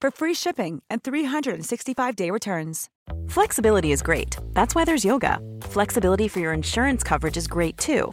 for free shipping and 365-day returns. Flexibility is great. That's why there's yoga. Flexibility for your insurance coverage is great too.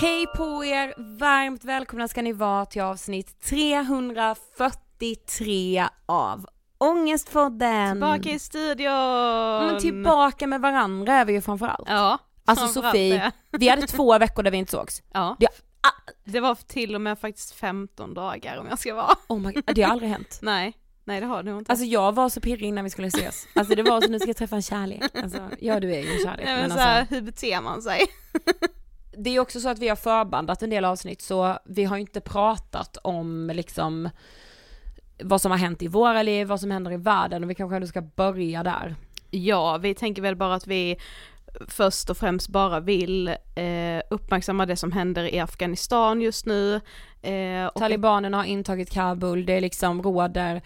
Hej på er! Varmt välkomna ska ni vara till avsnitt 343 av Ångestpodden! Tillbaka i studion! Men tillbaka med varandra är vi ju framförallt. Ja, Alltså framförallt Sofie, det. vi hade två veckor där vi inte sågs. Ja. Det, Det var till och med faktiskt 15 dagar om jag ska vara. oh my, God, det har aldrig hänt. Nej, nej det har du inte. Alltså jag var så pirrig innan vi skulle ses. Alltså det var så nu ska jag träffa en kärlek. Alltså, ja du är ju en kärlek. nej, men men så här, alltså, hur beter man sig? det är också så att vi har förbandat en del avsnitt så vi har inte pratat om liksom vad som har hänt i våra liv, vad som händer i världen och vi kanske ändå ska börja där. Ja, vi tänker väl bara att vi först och främst bara vill eh, uppmärksamma det som händer i Afghanistan just nu. Eh, Talibanerna har intagit Kabul, det är liksom råder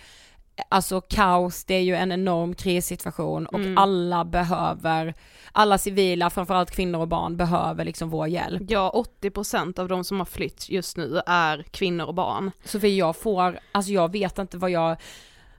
alltså kaos, det är ju en enorm krissituation och Mm. alla behöver, alla civila, framförallt kvinnor och barn behöver liksom vår hjälp. Ja, 80% av de som har flytt just nu är kvinnor och barn. Sofie jag får, alltså jag vet inte vad jag,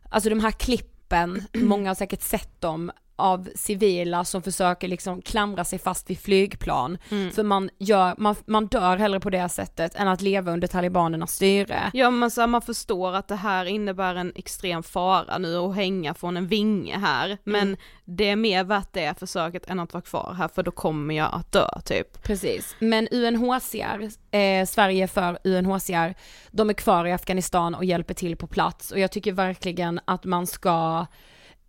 alltså de här klippen, många har säkert sett dem, av civila som försöker liksom klamra sig fast vid flygplan. Mm. För man, gör, man, man dör hellre på det sättet än att leva under talibanernas styre. Ja men så man förstår att det här innebär en extrem fara nu att hänga från en vinge här, men det är mer värt det försöket än att vara kvar här för då kommer jag att dö typ. Precis, men UNHCR, eh, Sverige för UNHCR, de är kvar i Afghanistan och hjälper till på plats och jag tycker verkligen att man ska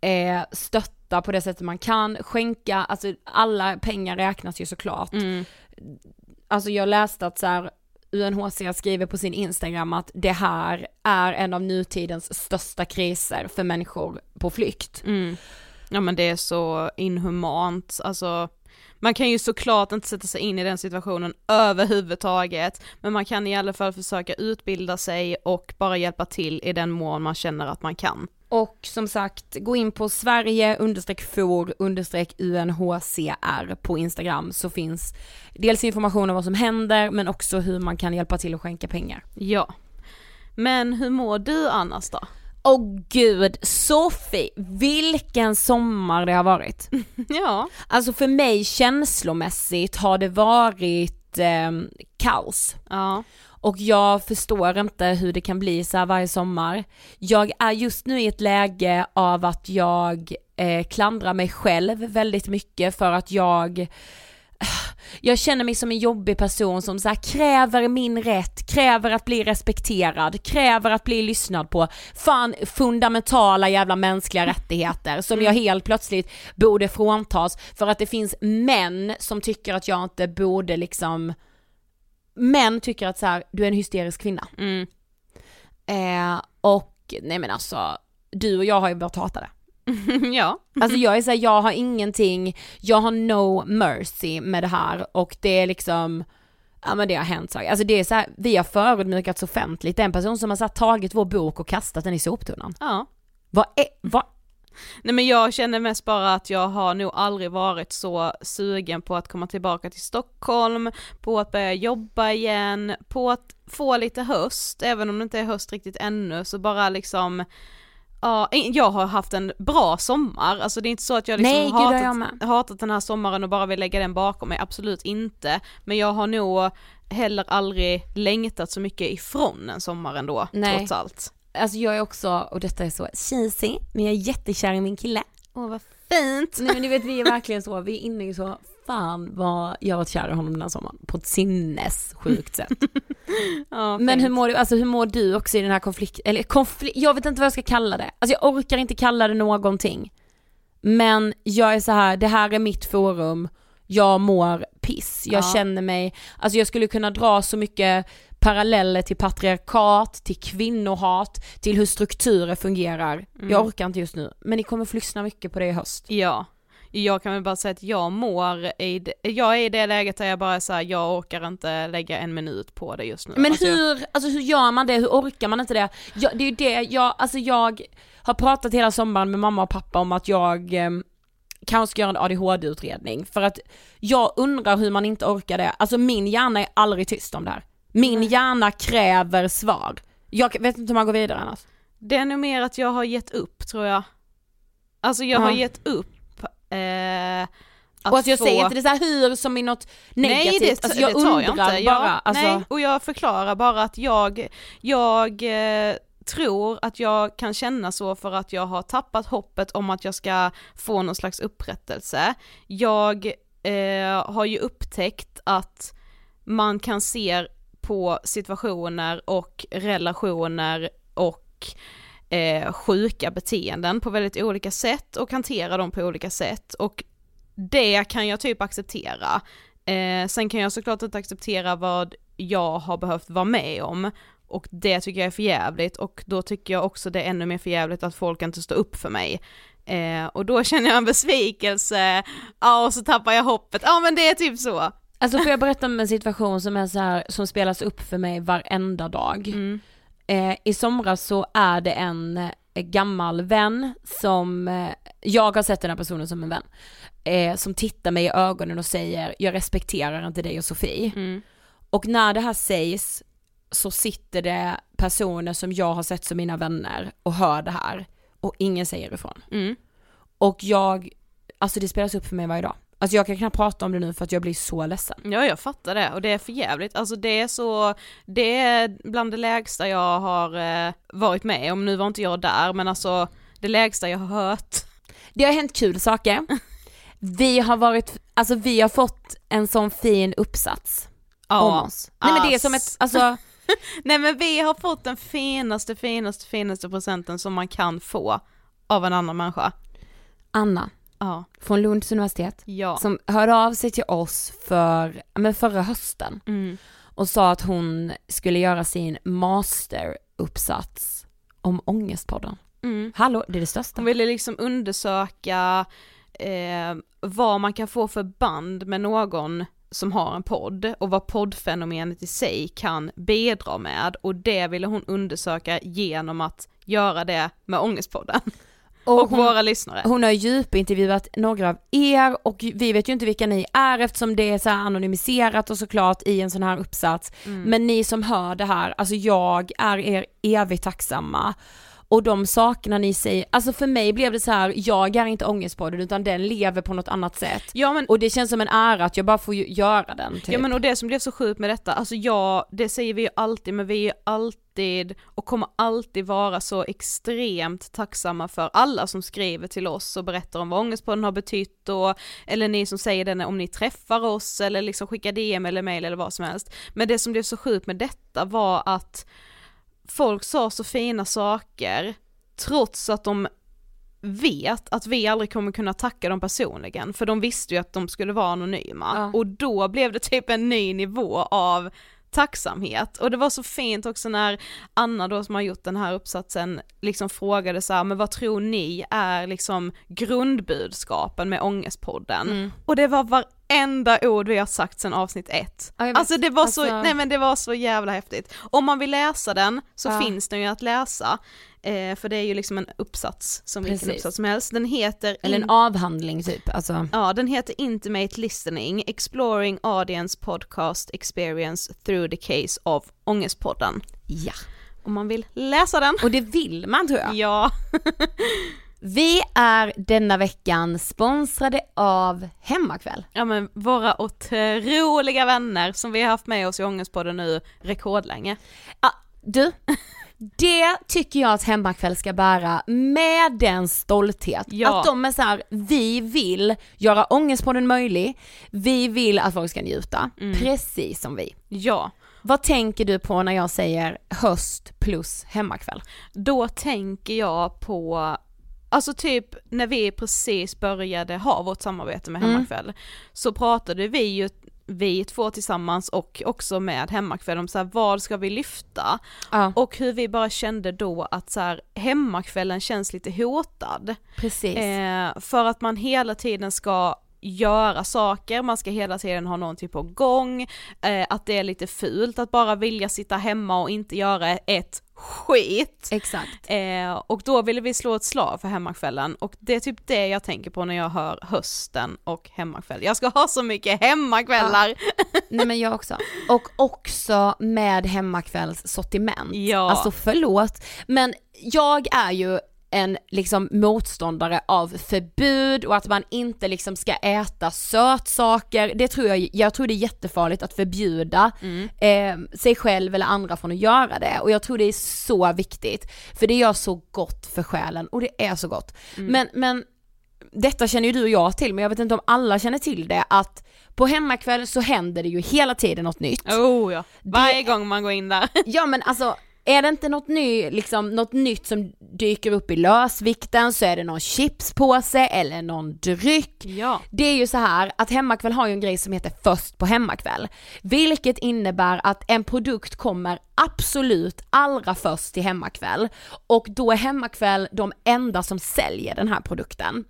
eh, stötta på det sättet man kan, skänka, alltså alla pengar räknas ju såklart. Mm. Alltså jag läste att så här, UNHCR skriver på sin Instagram att det här är en av nutidens största kriser för människor på flykt. Mm. Ja men det är så inhumant, alltså man kan ju såklart inte sätta sig in i den situationen överhuvudtaget, men man kan i alla fall försöka utbilda sig och bara hjälpa till i den mån man känner att man kan. Och som sagt, gå in på Sverige for UNHCR på Instagram så finns dels information om vad som händer men också hur man kan hjälpa till och skänka pengar. Ja. Men hur mår du annars då? Åh gud, Sofie, vilken sommar det har varit. Ja. Alltså för mig känslomässigt har det varit eh, kaos. Ja. Och jag förstår inte hur det kan bli så varje sommar. Jag är just nu i ett läge av att jag eh, klandrar mig själv väldigt mycket för att jag jag känner mig som en jobbig person som så kräver min rätt, kräver att bli respekterad, kräver att bli lyssnad på. Fan fundamentala jävla mänskliga rättigheter som jag helt plötsligt borde fråntas för att det finns män som tycker att jag inte borde liksom Män tycker att så här, du är en hysterisk kvinna. Mm. Eh, och nej men alltså, du och jag har ju börjat hata det. ja. Alltså jag är såhär, jag har ingenting, jag har no mercy med det här och det är liksom Ja men det har hänt saker, alltså det är så här, vi har förödmjukats offentligt, det är en person som har så tagit vår bok och kastat den i soptunnan. Ja. Vad är, vad, Nej men jag känner mest bara att jag har nog aldrig varit så sugen på att komma tillbaka till Stockholm, på att börja jobba igen, på att få lite höst, även om det inte är höst riktigt ännu, så bara liksom Ja, jag har haft en bra sommar, alltså det är inte så att jag liksom Nej, hatat, har jag hatat den här sommaren och bara vill lägga den bakom mig, absolut inte. Men jag har nog heller aldrig längtat så mycket ifrån en sommar ändå, Nej. trots allt. alltså jag är också, och detta är så cheesy, men jag är jättekär i min kille. Åh vad fint! Nej men du vet vi är verkligen så, vi är inne i så, fan vad jag varit kär i honom den här sommaren, på ett sinnessjukt sätt. Ja, Men hur mår du, alltså hur mår du också i den här konflikten, eller konflikt, jag vet inte vad jag ska kalla det. Alltså jag orkar inte kalla det någonting. Men jag är så här, det här är mitt forum, jag mår piss, jag Ja. känner mig, alltså jag skulle kunna dra så mycket paralleller till patriarkat, till kvinnohat, till hur strukturer fungerar. Mm. Jag orkar inte just nu, men ni kommer få lyssna mycket på det i höst. Ja, jag kan väl bara säga att jag mår i, jag är i det läget där jag bara säger jag orkar inte lägga en minut på det just nu. Men Alltså, hur, alltså hur gör man det, hur orkar man inte det? Jag, det är ju det, jag, alltså jag har pratat hela sommaren med mamma och pappa om att jag eh, kanske ska göra en ADHD-utredning för att jag undrar hur man inte orkar det, alltså min hjärna är aldrig tyst om det här. Min hjärna kräver svar. Jag vet inte hur man går vidare annars. Det är nog mer att jag har gett upp tror jag. Alltså jag har Ja. gett upp eh, att och alltså jag få... säger inte det så här hur som i något negativt, Nej, det, alltså jag det undrar jag inte. bara. Jag, alltså, Nej, och jag förklarar bara att jag, jag eh, tror att jag kan känna så för att jag har tappat hoppet om att jag ska få någon slags upprättelse. Jag eh, har ju upptäckt att man kan se på situationer och relationer och eh, sjuka beteenden på väldigt olika sätt och hantera dem på olika sätt och det kan jag typ acceptera. Eh, sen kan jag såklart inte acceptera vad jag har behövt vara med om och det tycker jag är för jävligt och då tycker jag också det är ännu mer för jävligt att folk inte står upp för mig. Eh, och då känner jag en besvikelse, ja och så tappar jag hoppet, ja men det är typ så. alltså får jag berätta om en situation som är så här, som spelas upp för mig varenda dag. Mm. Eh, I somras så är det en eh, gammal vän som, eh, jag har sett den här personen som en vän, eh, som tittar mig i ögonen och säger jag respekterar inte dig och Sofie. Mm. Och när det här sägs så sitter det personer som jag har sett som mina vänner och hör det här och ingen säger ifrån. Mm. Och jag, alltså det spelas upp för mig varje dag. Alltså jag kan knappt prata om det nu för att jag blir så ledsen. Ja jag fattar det och det är för jävligt. alltså det är så, det är bland det lägsta jag har eh, varit med om, nu var inte jag där men alltså det lägsta jag har hört. Det har hänt kul saker. Vi har varit, alltså vi har fått en sån fin uppsats om oss. Nej men det är som ett, alltså, Nej men vi har fått den finaste, finaste, finaste presenten som man kan få av en annan människa. Anna Ja. från Lunds universitet Ja. som hörde av sig till oss för, men förra hösten Mm. och sa att hon skulle göra sin masteruppsats om Ångestpodden. Mm. Hallå, det är det största. Hon ville liksom undersöka eh, vad man kan få för band med någon som har en podd och vad poddfenomenet i sig kan bidra med och det ville hon undersöka genom att göra det med Ångestpodden och, hon, våra lyssnare. hon har djupintervjuat några av er och vi vet ju inte vilka ni är eftersom det är så anonymiserat och såklart i en sån här uppsats. Mm. Men ni som hör det här, alltså jag är er evigt tacksamma. Och de sakerna ni säger, alltså för mig blev det så här, jag är inte ångestpodden utan den lever på något annat sätt. Ja men Och det känns som en ära att jag bara får göra den typ. Ja men och det som blev så sjukt med detta, alltså ja, det säger vi ju alltid, men vi är ju alltid och kommer alltid vara så extremt tacksamma för alla som skriver till oss och berättar om vad Ångestpodden har betytt och, eller ni som säger det när- om ni träffar oss eller liksom skickar DM eller mail eller vad som helst. Men det som blev så sjukt med detta var att folk sa så fina saker trots att de vet att vi aldrig kommer kunna tacka dem personligen, för de visste ju att de skulle vara anonyma. Ja. Och då blev det typ en ny nivå av tacksamhet. Och det var så fint också när Anna då som har gjort den här uppsatsen liksom frågade så här, men vad tror ni är liksom grundbudskapen med Ångestpodden? Mm. Och det var varenda ord vi har sagt sedan avsnitt ett. Ja. Alltså det var så, Alltså- nej men det var så jävla häftigt. Om man vill läsa den så Ja. finns den ju att läsa, eh, för det är ju liksom en uppsats som vilken Precis. uppsats som helst. Den heter Eller en In- avhandling typ, alltså. Ja, den heter Intimate Listening, Exploring Audience Podcast Experience Through the Case of Ångestpodden. Ja. Om man vill läsa den. Och det vill man tror jag. Ja, Vi är denna veckan sponsrade av Hemmakväll. ja men våra otroliga vänner som vi har haft med oss i Ångestpodden nu rekordlänge. Ja, du, det tycker jag att Hemmakväll ska bära med den stolthet. Ja. Att de är så här, vi vill göra Ångestpodden möjlig, vi vill att folk ska njuta, precis som vi. Ja, Vad tänker du på när jag säger höst plus hemmakväll? då tänker jag på Alltså typ när vi precis började ha vårt samarbete med Mm. Hemmakväll så pratade vi ju vi två tillsammans och också med Hemmakväll om så här, vad ska vi lyfta? Ja, Och hur vi bara kände då att så här, hemmakvällen känns lite hotad. precis. Eh, för att man hela tiden ska göra saker, man ska hela tiden ha någonting på gång, eh, att det är lite fult att bara vilja sitta hemma och inte göra ett skit. Exakt. Eh, och då ville vi slå ett slag för hemmakvällen och det är typ det jag tänker på när jag hör hösten och hemmakväll. Jag ska ha så mycket hemmakvällar! Nej men jag också. Och också med hemmakvälls sortiment. Ja. Alltså förlåt, men jag är ju en liksom motståndare av förbud och att man inte liksom ska äta sötsaker. Det tror jag, jag tror det är jättefarligt att förbjuda eh, sig själv eller andra från att göra det och jag tror det är så viktigt för det gör så gott för själen och det är så gott. Men, men detta känner ju du och jag till men jag vet inte om alla känner till det att på hemmakväll så händer det ju hela tiden något nytt. Oh ja, varje gång man går in där. Ja men alltså är det inte något, ny, liksom, något nytt som dyker upp i lösvikten så är det någon chipspåse eller någon dryck. Ja. Det är ju så här att Hemmakväll har ju en grej som heter först på hemmakväll. Vilket innebär att en produkt kommer absolut allra först till Hemmakväll och då är Hemmakväll de enda som säljer den här produkten.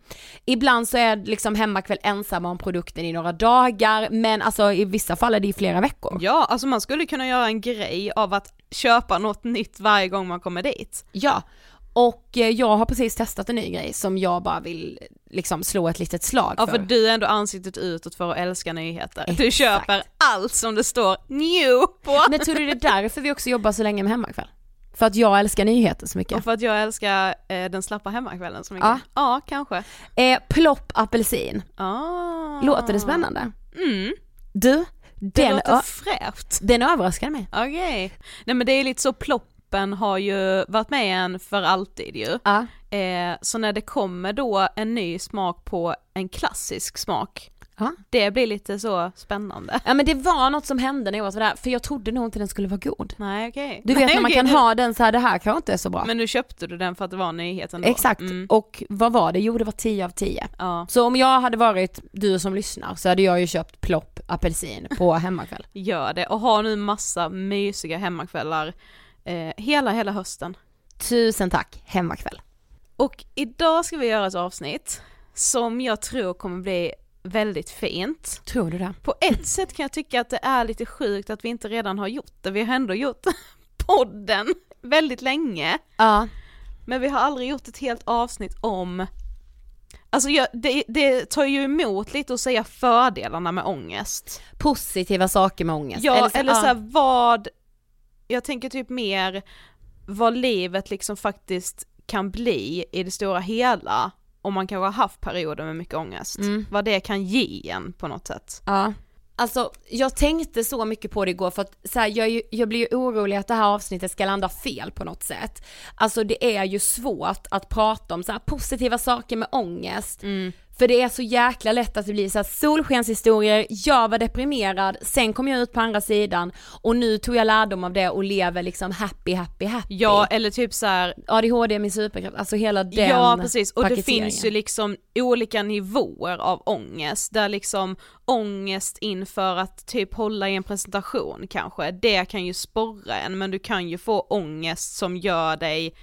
Ibland så är liksom Hemmakväll ensamma om produkten i några dagar men alltså i vissa fall är det i flera veckor. Ja, alltså man skulle kunna göra en grej av att köpa något nytt varje gång man kommer dit. Ja, och eh, jag har precis testat en ny grej som jag bara vill liksom slå ett litet slag Ja för. för du är ändå ansiktet utåt för att älska nyheter. Du Exakt. köper allt som det står new på. Men tror du det är därför vi också jobbar så länge med hemmakväll? För att jag älskar nyheter så mycket. Och för att jag älskar eh, den slappa hemmakvällen så mycket. Ja. Ja, kanske. Eh, plopp apelsin, Ah. låter det spännande? Mm, Du, det den, låter fräscht. den överraskade mig. Okej. Nej men det är lite så, ploppen har ju varit med en för alltid ju. Ja, Eh, så när det kommer då en ny smak på en klassisk smak, ja. det blir lite så spännande. ja men det var något som hände när jag var där för jag trodde nog inte den skulle vara god. Nej okej. Du vet Nej, när man okej, kan ha den så här, det här kanske inte är så bra. Men nu köpte du den för att det var nyheten då? Exakt, Mm, och vad var det? Jo det var 10 av 10. ja, Så om jag hade varit du som lyssnar så hade jag ju köpt plopp apelsin på hemmakväll. gör det. Och ha nu massa mysiga hemmakvällar eh, hela, hela hösten. Tusen tack, hemmakväll. Och idag ska vi göra ett avsnitt som jag tror kommer bli väldigt fint. Tror du det? På ett sätt kan jag tycka att det är lite sjukt att vi inte redan har gjort det. Vi har ändå gjort podden väldigt länge. Ja. Men vi har aldrig gjort ett helt avsnitt om Alltså jag, det, det tar ju emot lite att säga fördelarna med ångest. Positiva saker med ångest. Ja, eller, ja. så här, vad, jag tänker typ mer vad livet liksom faktiskt kan bli i det stora hela om man kanske har haft perioder med mycket ångest. Mm. Vad det kan ge en på något sätt. Ja. Alltså jag tänkte så mycket på det igår för att så här, jag, jag blir ju orolig att det här avsnittet ska landa fel på något sätt. Alltså det är ju svårt att prata om så här positiva saker med ångest. För det är så jäkla lätt att det blir så här solskenshistorier, jag var deprimerad, sen kom jag ut på andra sidan och nu tog jag lärdom av det och lever liksom happy, happy, happy. Ja eller typ så här, ADHD är min superkraft, alltså hela den Ja precis, och det finns ju liksom olika nivåer av ångest, där liksom ångest inför att typ hålla i en presentation kanske, det kan ju sporra en men du kan ju få ångest som gör dig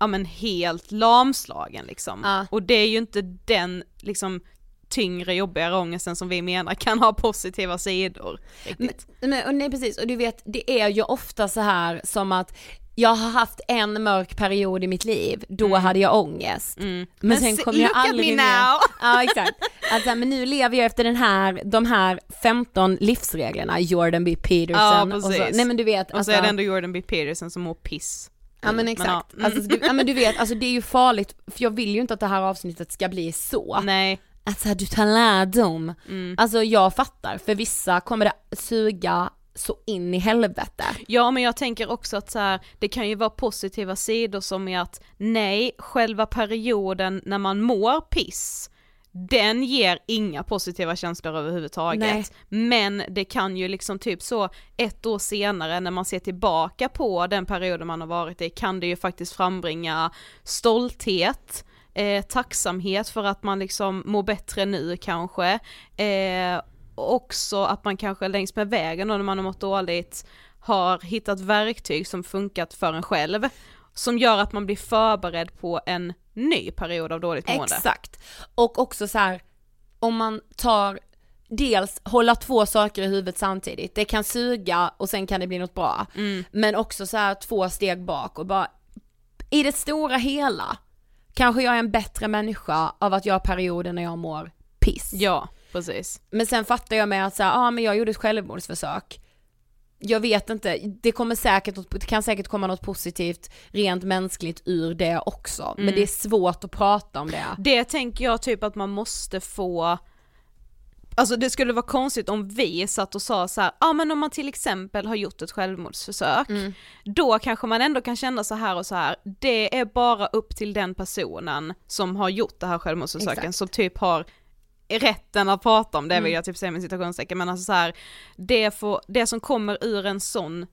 ja men helt lamslagen liksom. Ja. Och det är ju inte den liksom tyngre, jobbigare ångesten som vi menar kan ha positiva sidor. Riktigt. Men, och nej precis, och du vet det är ju ofta så här som att jag har haft en mörk period i mitt liv, då hade jag ångest. Men, Men sen se- kom jag aldrig now. Ja exakt. Alltså, men nu lever jag efter den här, de här 15 livsreglerna, Jordan B Peterson Ja, och så, precis. nej men du vet. Och så alltså- är det ändå Jordan B Peterson som mår piss. Ja men Mm, exakt, ja, mm. alltså, du, ja men du vet, alltså det är ju farligt, för jag vill ju inte att det här avsnittet ska bli så. Nej, Att så här, du tar lärdom. Mm. Alltså jag fattar, för vissa kommer det suga så in i helvete. Ja men jag tänker också att så här, det kan ju vara positiva sidor som är att nej, själva perioden när man mår piss, den ger inga positiva känslor överhuvudtaget. Nej. Men det kan ju liksom typ så ett år senare när man ser tillbaka på den perioden man har varit i kan det ju faktiskt frambringa stolthet, eh, tacksamhet för att man liksom mår bättre nu kanske, eh, och också att man kanske längs med vägen då när man har mått dåligt har hittat verktyg som funkat för en själv, som gör att man blir förberedd på en ny period av dåligt mående. Exakt. Och också så här, om man tar Dels hålla två saker i huvudet samtidigt, det kan suga och sen kan det bli något bra. Mm. Men också så här två steg bak och bara, i det stora hela, kanske jag är en bättre människa av att jag har perioder när jag mår piss. Ja, precis. Men sen fattar jag med att så här, ah, men jag gjorde ett självmordsförsök. Jag vet inte, det kommer säkert, det kan säkert komma något positivt rent mänskligt ur det också. Men det är svårt att prata om det. Det tänker jag typ att man måste få Alltså det skulle vara konstigt om vi satt och sa så här, ja ah, men om man till exempel har gjort ett självmordsförsök, då kanske man ändå kan känna så här och så här, det är bara upp till den personen som har gjort det här självmordsförsöken Exakt. som typ har rätten att prata om det vill jag typ säga med citationstecken, men alltså så här, det, får, det som kommer ur en sån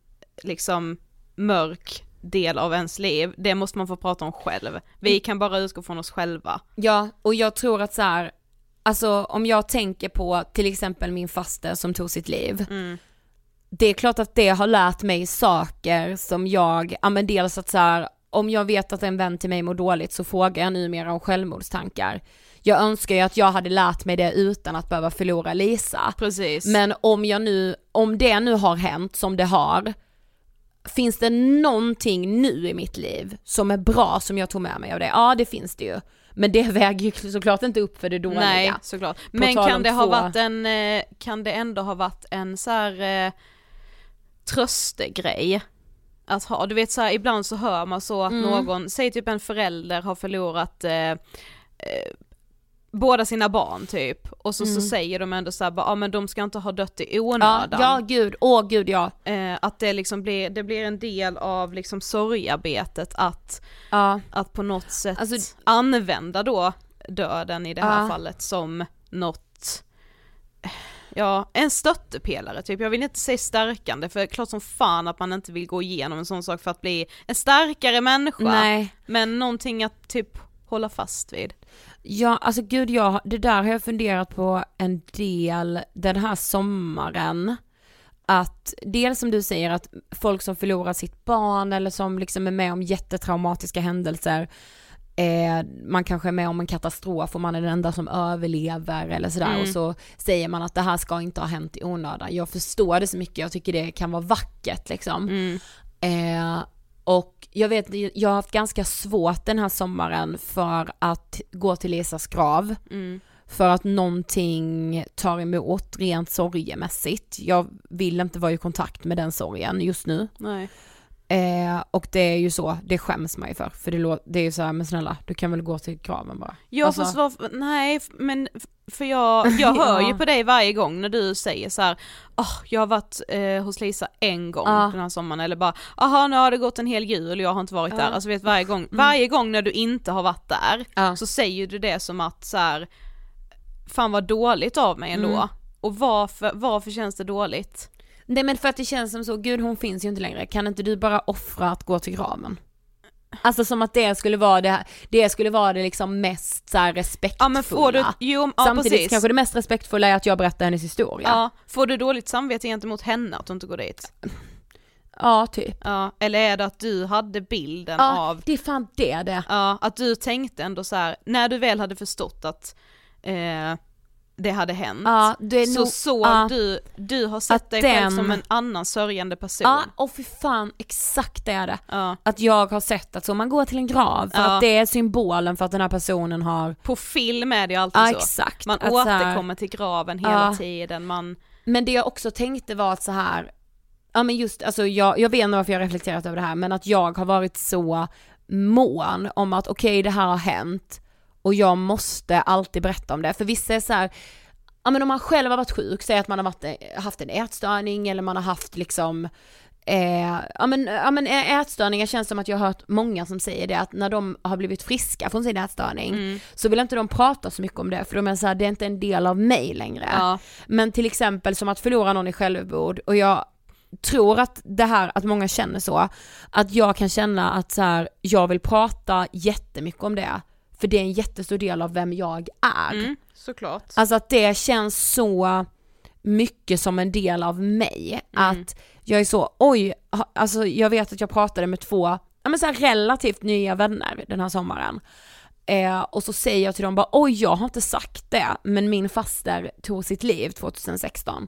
liksom mörk del av ens liv, det måste man få prata om själv. Vi kan bara utgå från oss själva. Ja, och jag tror att så här, alltså om jag tänker på till exempel min faster som tog sitt liv. Det är klart att det har lärt mig saker som jag, ja men dels att så här, om jag vet att en vän till mig mår dåligt så frågar jag numera om självmordstankar. Jag önskar ju att jag hade lärt mig det utan att behöva förlora Lisa. Precis. Men om jag nu, om det nu har hänt som det har, finns det någonting nu i mitt liv som är bra som jag tog med mig av det? Ja det finns det ju. Men det väger ju såklart inte upp för det dåliga. Nej, såklart. Men kan det ha varit en, eh, kan det ändå ha varit en så här eh, tröstegrej? Att ha, du vet så här, ibland så hör man så att Mm. någon, säg typ en förälder har förlorat eh, eh, båda sina barn typ, och så, så säger de ändå så här, bara, ja men de ska inte ha dött i Mm. Ja, onödan. ja gud, åh gud ja. Eh, att det liksom blir, det blir en del av liksom sorgarbetet att, Ja, att på något sätt Alltså- använda då döden i det här Ja. fallet som något, ja en stöttepelare typ, jag vill inte säga stärkande för klart som fan att man inte vill gå igenom en sån sak för att bli en starkare människa, nej. men någonting att typ hålla fast vid. Ja, alltså gud jag, det där har jag funderat på en del den här sommaren. Att dels som du säger att folk som förlorar sitt barn eller som liksom är med om jättetraumatiska händelser, eh, man kanske är med om en katastrof och man är den enda som överlever eller sådär Mm. och så säger man att det här ska inte ha hänt i onödan. Jag förstår det så mycket, jag tycker det kan vara vackert liksom. Mm. Eh, och jag vet, jag har haft ganska svårt den här sommaren för att gå till Lisas grav. Mm. För att någonting tar emot rent sorgemässigt. Jag vill inte vara i kontakt med den sorgen just nu. Nej. Eh, och det är ju så, det skäms man ju för. För det, det är ju så här, men snälla, du kan väl gå till graven bara. Ja Alltså- varför, nej men för jag, jag hör Ja. ju på dig varje gång när du säger så här, "Åh, jag har varit eh, hos Lisa en gång Ja. den här sommaren eller bara, aha nu har det gått en hel jul och jag har inte varit. Mm. där, alltså vet varje gång, varje gång när du inte har varit där Ja. så säger du det som att så här, fan vad dåligt av mig ändå. Mm. Och varför, varför känns det dåligt? Nej men för att det känns som så, gud hon finns ju inte längre, kan inte du bara offra att gå till graven? Alltså som att det skulle vara det, det skulle vara det liksom mest så respektfulla. Ja men får du, jo ja, Samtidigt precis. kanske det mest respektfulla är att jag berättar hennes historia. Ja, får du dåligt samvete gentemot henne att du inte går dit? Ja, typ. Ja, eller är det att du hade bilden Ja, av, det är fan det det. ja, att du tänkte ändå så här, när du väl hade förstått att eh, det hade hänt, Ja, det så nog, såg ja. du, du har sett dig själv den- som en annan sörjande person. Ja, och för fan exakt det är det. Ja. Att jag har sett att så man går till en grav för att det är symbolen för att den här personen har, På film är det ju alltid så. exakt. Man att återkommer till graven hela tiden, man, Men det jag också tänkte var att så här, ja men just alltså jag, jag vet inte varför jag har reflekterat över det här men att jag har varit så mån om att okej det här har hänt och jag måste alltid berätta om det för vissa är så här, ja men om man själv har varit sjuk, säg att man har varit, haft en ätstörning eller man har haft liksom Eh, ja men, ja men ätstörningar känns som att jag har hört många som säger det att när de har blivit friska från sin ätstörning Mm. så vill inte de prata så mycket om det för de är såhär, det är inte en del av mig längre. ja, Men till exempel som att förlora någon i självmord och jag tror att det här, att många känner så, att jag kan känna att så här, jag vill prata jättemycket om det, för det är en jättestor del av vem jag är. mm, såklart. Alltså att det känns så mycket som en del av mig, att jag är så, oj, alltså jag vet att jag pratade med två, ja men så relativt nya vänner den här sommaren. Eh, och så säger jag till dem bara, oj jag har inte sagt det, men min faster tog sitt liv 2016.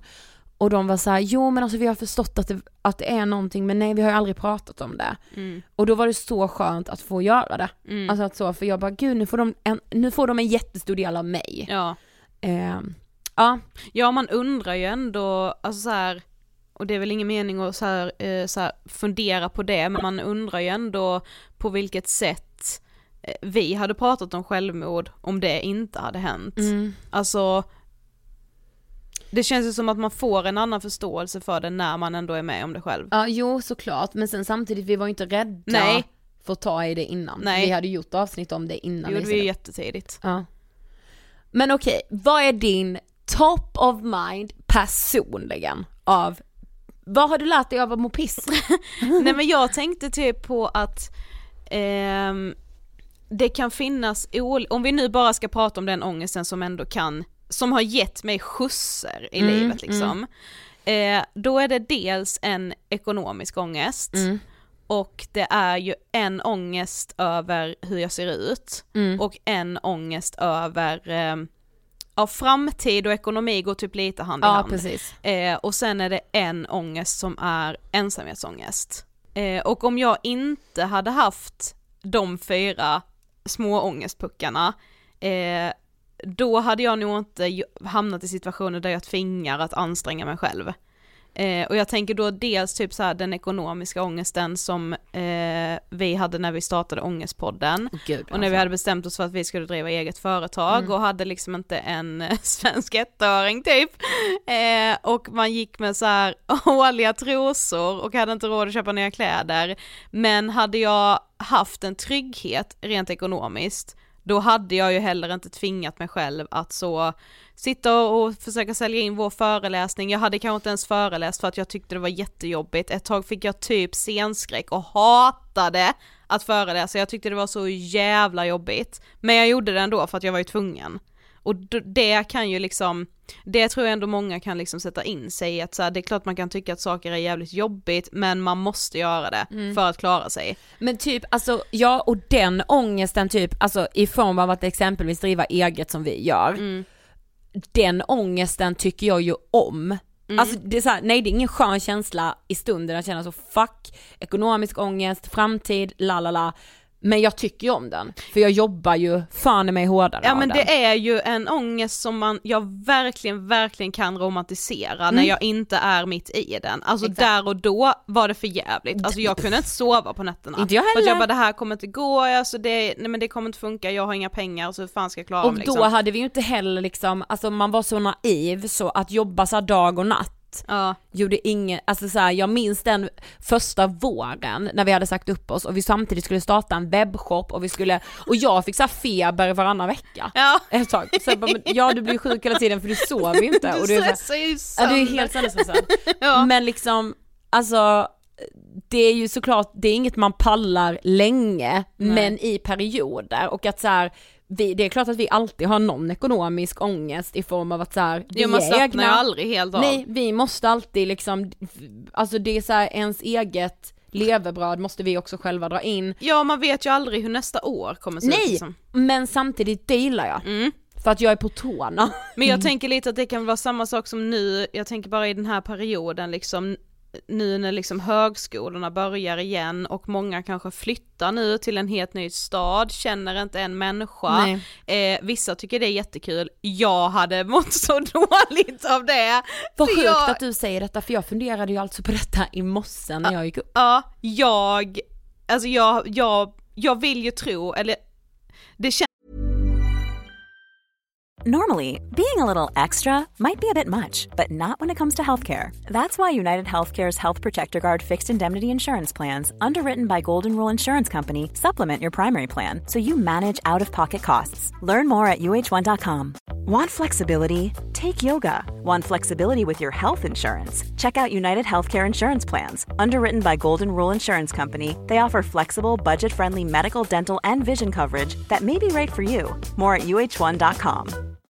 Och de var så här, jo men alltså vi har förstått att det, att det är någonting, men nej vi har ju aldrig pratat om det. Mm. Och då var det så skönt att få göra det. Mm. Alltså att så, för jag bara, gud nu får de en, nu får de en jättestor del av mig. Ja. Eh, ja, ja, man undrar ju ändå, alltså så här, och det är väl ingen mening att så här, eh, så här fundera på det, men man undrar ju ändå på vilket sätt eh, vi hade pratat om självmord om det inte hade hänt. mm. Alltså, det känns ju som att man får en annan förståelse för det när man ändå är med om det själv. ja jo såklart, men sen samtidigt vi var ju inte rädda Nej. för att ta i det innan. Nej. Vi hade gjort avsnitt om det innan Det gjorde vi vi jättetidigt. Ja. Men okej, vad är din top of mind personligen av, vad har du lärt dig av mopism? Nej men jag tänkte typ på att ehm, det kan finnas, om vi nu bara ska prata om den ångesten som ändå kan, som har gett mig skjutser i Mm, livet liksom. Eh, då är det dels en ekonomisk ångest Mm. och det är ju en ångest över hur jag ser ut Mm. och en ångest över ehm, Ja, framtid och ekonomi går typ lite hand i Ja hand. precis. Eh, och sen är det en ångest som är ensamhetsångest. Eh, och om jag inte hade haft de fyra små ångestpuckarna, eh, då hade jag nog inte hamnat i situationer där jag tvingar att anstränga mig själv. Eh, och jag tänker då dels typ så här den ekonomiska ångesten som eh, vi hade när vi startade Ångestpodden. Gud, Och när vi hade bestämt oss för att vi skulle driva eget företag och hade liksom inte en svensk ettöring typ. Eh, och man gick med så här årliga trosor och hade inte råd att köpa nya kläder. Men hade jag haft en trygghet rent ekonomiskt, då hade jag ju heller inte tvingat mig själv att så sitta och försöka sälja in vår föreläsning. Jag hade kanske inte ens föreläst för att jag tyckte det var jättejobbigt. Ett tag fick jag typ scenskräck och hatade att föreläsa. Jag tyckte det var så jävla jobbigt. Men jag gjorde det ändå för att jag var ju tvungen. Och det kan ju liksom, det tror jag ändå många kan liksom sätta in sig i att så här, det är klart man kan tycka att saker är jävligt jobbigt men man måste göra det för att klara sig. Men typ, alltså ja och den ångesten typ, alltså i form av att exempelvis driva eget som vi gör, Mm. den ångesten tycker jag ju om. Mm. Alltså det är så här, nej det är ingen skön känsla i stunden att känna så fuck, ekonomisk ångest, framtid, la la la. Men jag tycker ju om den, för jag jobbar ju fan i mig hårdare Ja av men den. det är ju en ångest som man, jag verkligen, verkligen kan romantisera när Mm. jag inte är mitt i den. Alltså Exakt. där och då var det för jävligt. alltså jag kunde inte sova på nätterna. Inte jag För att heller. jag bara det här kommer inte gå, alltså det, nej men det kommer inte funka, jag har inga pengar så hur fan ska jag klara Och mig då liksom. hade vi ju inte heller liksom, alltså man var så naiv så att jobba så dag och natt natt. Ja. Gjorde ingen, alltså så här, jag minns den första våren när vi hade sagt upp oss och vi samtidigt skulle starta en webbshop och vi skulle, och jag fick så feber varannan vecka. Ja. Ett tag. Så bara, men, ja du blir sjuk hela tiden för du sover ju inte. Du och du är så här, Ja du är helt sönderstressad. Ja. Men liksom, alltså det är ju såklart, det är inget man pallar länge, Nej. men i perioder och att så här, vi, det är klart att vi alltid har någon ekonomisk ångest i form av att så här, vi Jo man slappnar egna, aldrig helt av. nej vi måste alltid liksom, alltså det är så här, ens eget levebröd måste vi också själva dra in. Ja man vet ju aldrig hur nästa år kommer se ut Nej, liksom. men samtidigt delar jag. Mm. För att jag är på tårna. Men jag tänker lite att det kan vara samma sak som nu, jag tänker bara i den här perioden liksom nu när liksom högskolorna börjar igen och många kanske flyttar nu till en helt ny stad, känner inte en människa. Eh, vissa tycker det är jättekul, jag hade mått så dåligt av det. Vad sjukt jag, att du säger detta för jag funderade ju alltså på detta i morse när jag gick upp. Ja, jag, alltså jag, jag, jag vill ju tro, eller det Normally, being a little extra might be a bit much, but not when it comes to healthcare. That's why United Healthcare's Health Protector Guard fixed indemnity insurance plans, underwritten by Golden Rule Insurance Company, supplement your primary plan so you manage out of pocket costs. Learn more at uh1.com. Want flexibility? Take yoga. Want flexibility with your health insurance? Check out United Healthcare Insurance Plans. Underwritten by Golden Rule Insurance Company, they offer flexible, budget friendly medical, dental, and vision coverage that may be right for you. More at uh1.com.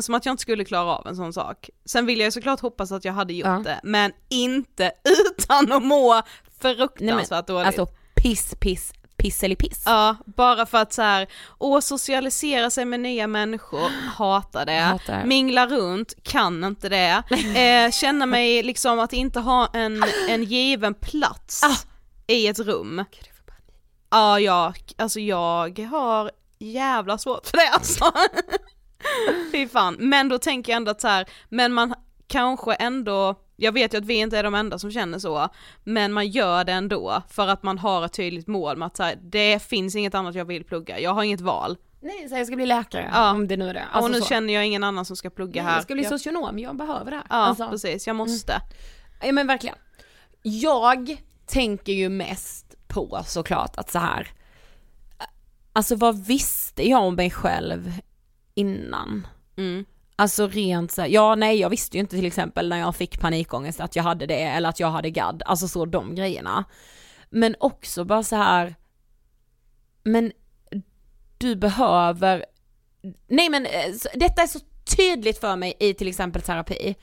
Som att jag inte skulle klara av en sån sak. Sen vill jag såklart hoppas att jag hade gjort Ja. det, men inte utan att må Nej, men, fruktansvärt dåligt. alltså piss, piss, piss eller piss. Ja, bara för att så här, åh socialisera sig med nya människor, hatar det. Hatar. Mingla runt, kan inte det. Eh, känna mig liksom att inte ha en, en given plats Ah. i ett rum. Ja, jag, alltså jag har jävla svårt för det alltså. Fy fan, men då tänker jag ändå att så här, men man kanske ändå, jag vet ju att vi inte är de enda som känner så, men man gör det ändå för att man har ett tydligt mål med att så här, det finns inget annat jag vill plugga, jag har inget val. Nej, så jag ska bli läkare Ja. om det nu är det. och Alltså nu så. känner jag ingen annan som ska plugga Nej, här. Jag ska bli socionom, jag behöver det här. Ja, Alltså, precis, jag måste. Ja men verkligen. Jag tänker ju mest på såklart att så här. alltså vad visste jag om mig själv innan? Mm. Alltså rent så här, ja nej jag visste ju inte till exempel när jag fick panikångest att jag hade det eller att jag hade gadd, alltså så de grejerna. Men också bara så här. men du behöver, nej men eh, detta är så tydligt för mig i till exempel terapi.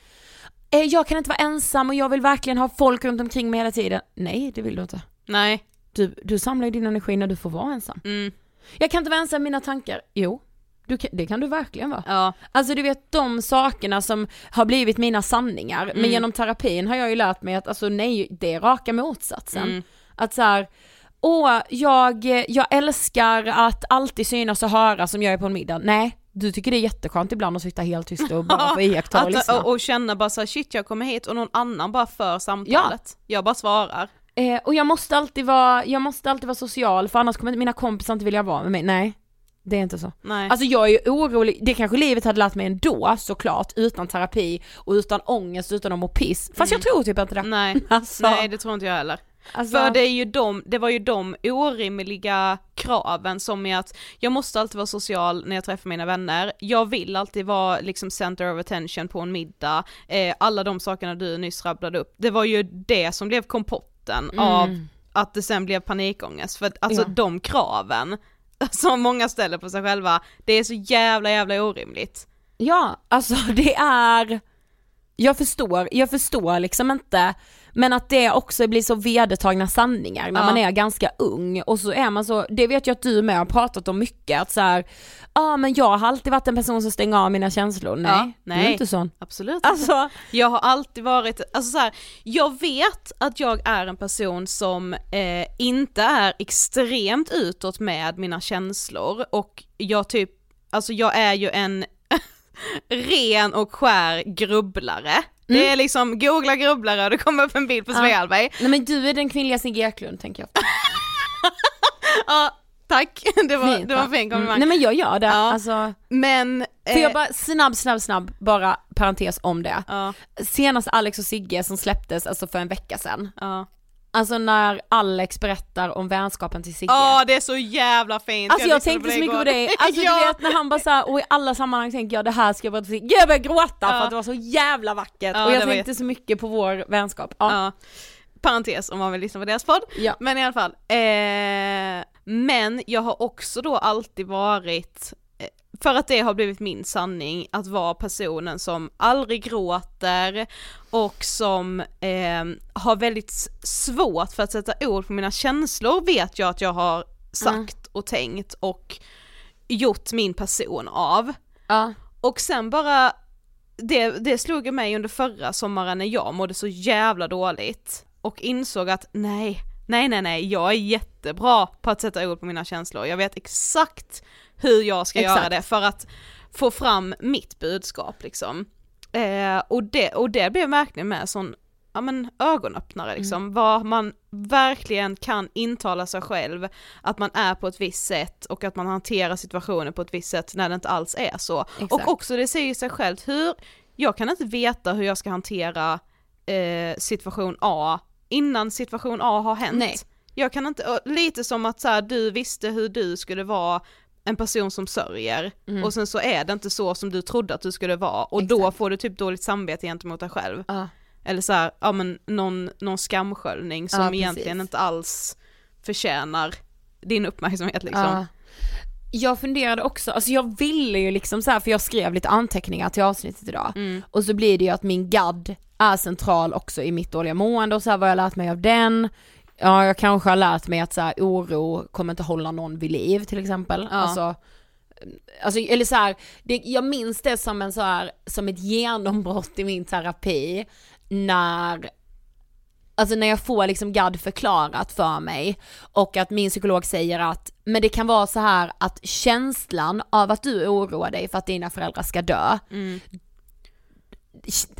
Eh, Jag kan inte vara ensam och jag vill verkligen ha folk runt omkring mig hela tiden. Nej det vill du inte. Nej. Du, du samlar ju din energi när du får vara ensam. Mm. Jag kan inte vara ensam i mina tankar. Jo, du det kan du verkligen vara. Ja. Alltså du vet de sakerna som har blivit mina sanningar, men Mm. genom terapin har jag ju lärt mig att alltså nej, det är raka motsatsen. Mm. Att så här, åh, jag, jag älskar att alltid synas och höras som jag är på en middag. Nej, du tycker det är jätteskönt ibland att sitta helt tyst och bara få iaktta och lyssna. och, och känna bara så här, shit jag kommer hit och någon annan bara för samtalet. Jag bara svarar. Eh, och jag måste alltid vara, jag måste alltid vara social för annars kommer mina kompisar inte vilja vara med mig. Nej, det är inte så. Nej. Alltså jag är ju orolig, det kanske livet hade lärt mig ändå såklart, utan terapi och utan ångest, utan att må piss. Fast jag tror typ inte det. Nej. Alltså, Nej det tror inte jag heller. alltså, För det är ju de, det var ju de orimliga kraven som är att jag måste alltid vara social när jag träffar mina vänner, jag vill alltid vara liksom center of attention på en middag, eh, alla de sakerna du nyss rabblade upp, det var ju det som blev kompotten av att det sen blev panikångest, för att alltså Mm. Ja. de kraven som många ställer på sig själva, det är så jävla jävla orimligt. Ja, alltså det är, jag förstår, jag förstår liksom inte, men att det också blir så vedertagna sanningar när Ja. man är ganska ung och så är man så, det vet jag att du med har pratat om mycket, att så här, ja men jag har alltid varit en person som stänger av mina känslor, nej, Ja, du är nej. inte sån. Absolut Alltså, Jag har alltid varit, alltså så här, jag vet att jag är en person som eh, inte är extremt utåt med mina känslor och jag typ, alltså jag är ju en ren och skär grubblare. Det är liksom, googla grubblare och det kommer upp en bild på Sveaberg. nej men du är den kvinnliga Sigge Eklund tänker jag. Ja, tack, det var, Fint, det var va? en fin komplimang. Mm, nej men jag gör det, Ja. alltså. Men, Får eh, jag bara snabb, snabb, snabb, bara parentes om det. ja, Senast Alex och Sigge som släpptes alltså för en vecka sedan. ja. Alltså när Alex berättar om vänskapen till Sigge. Ja det är så jävla fint. Alltså jag, lyssnade tänkte så mycket igår. på det, alltså ja. du vet när han bara såhär, och i alla sammanhang tänker jag det här ska jag berätta för Sigge, jag började gråta för Ja. att det var så jävla vackert Ja, och jag tänkte så mycket på vår vänskap. Ja. Parentes om man vill lyssna på deras podd. Men i alla fall. Eh, men jag har också då alltid varit, för att det har blivit min sanning, att vara personen som aldrig gråter och som eh, har väldigt svårt för att sätta ord på mina känslor vet jag att jag har sagt och tänkt och gjort min person av. Ja. Och sen bara, det, det slog mig under förra sommaren när jag mådde så jävla dåligt och insåg att nej, nej nej nej, jag är jättebra på att sätta ord på mina känslor, jag vet exakt hur jag ska göra Exakt. det för att få fram mitt budskap liksom. Eh, och, det, och det blev verkligen med sån ja, men, ögonöppnare liksom, vad man verkligen kan intala sig själv att man är på ett visst sätt och att man hanterar situationer på ett visst sätt när det inte alls är så. Exakt. Och också det säger sig självt hur, jag kan inte veta hur jag ska hantera eh, situation A innan situation A har hänt. Nej. Jag kan inte, lite som att så här, du visste hur du skulle vara en person som sörjer och sen så är det inte så som du trodde att du skulle vara och då Mm. Exakt. får du typ dåligt samvete gentemot dig själv. Ja. Eller så här, ja men någon, någon skamsköljning som precis. egentligen inte alls förtjänar din uppmärksamhet liksom. Ja. Jag funderade också, alltså jag ville ju liksom så här, för jag skrev lite anteckningar till avsnittet idag Mm. och så blir det ju att min gadd är central också i mitt dåliga mående och så här vad jag lärt mig av den. Ja jag kanske har lärt mig att så här, oro kommer inte hålla någon vid liv till exempel. Ja. Alltså, alltså eller så här, det, jag minns det som en så här, som ett genombrott i min terapi när Alltså när jag får liksom GAD förklarat för mig och att min psykolog säger att, men det kan vara så här att känslan av att du oroar dig för att dina föräldrar ska dö,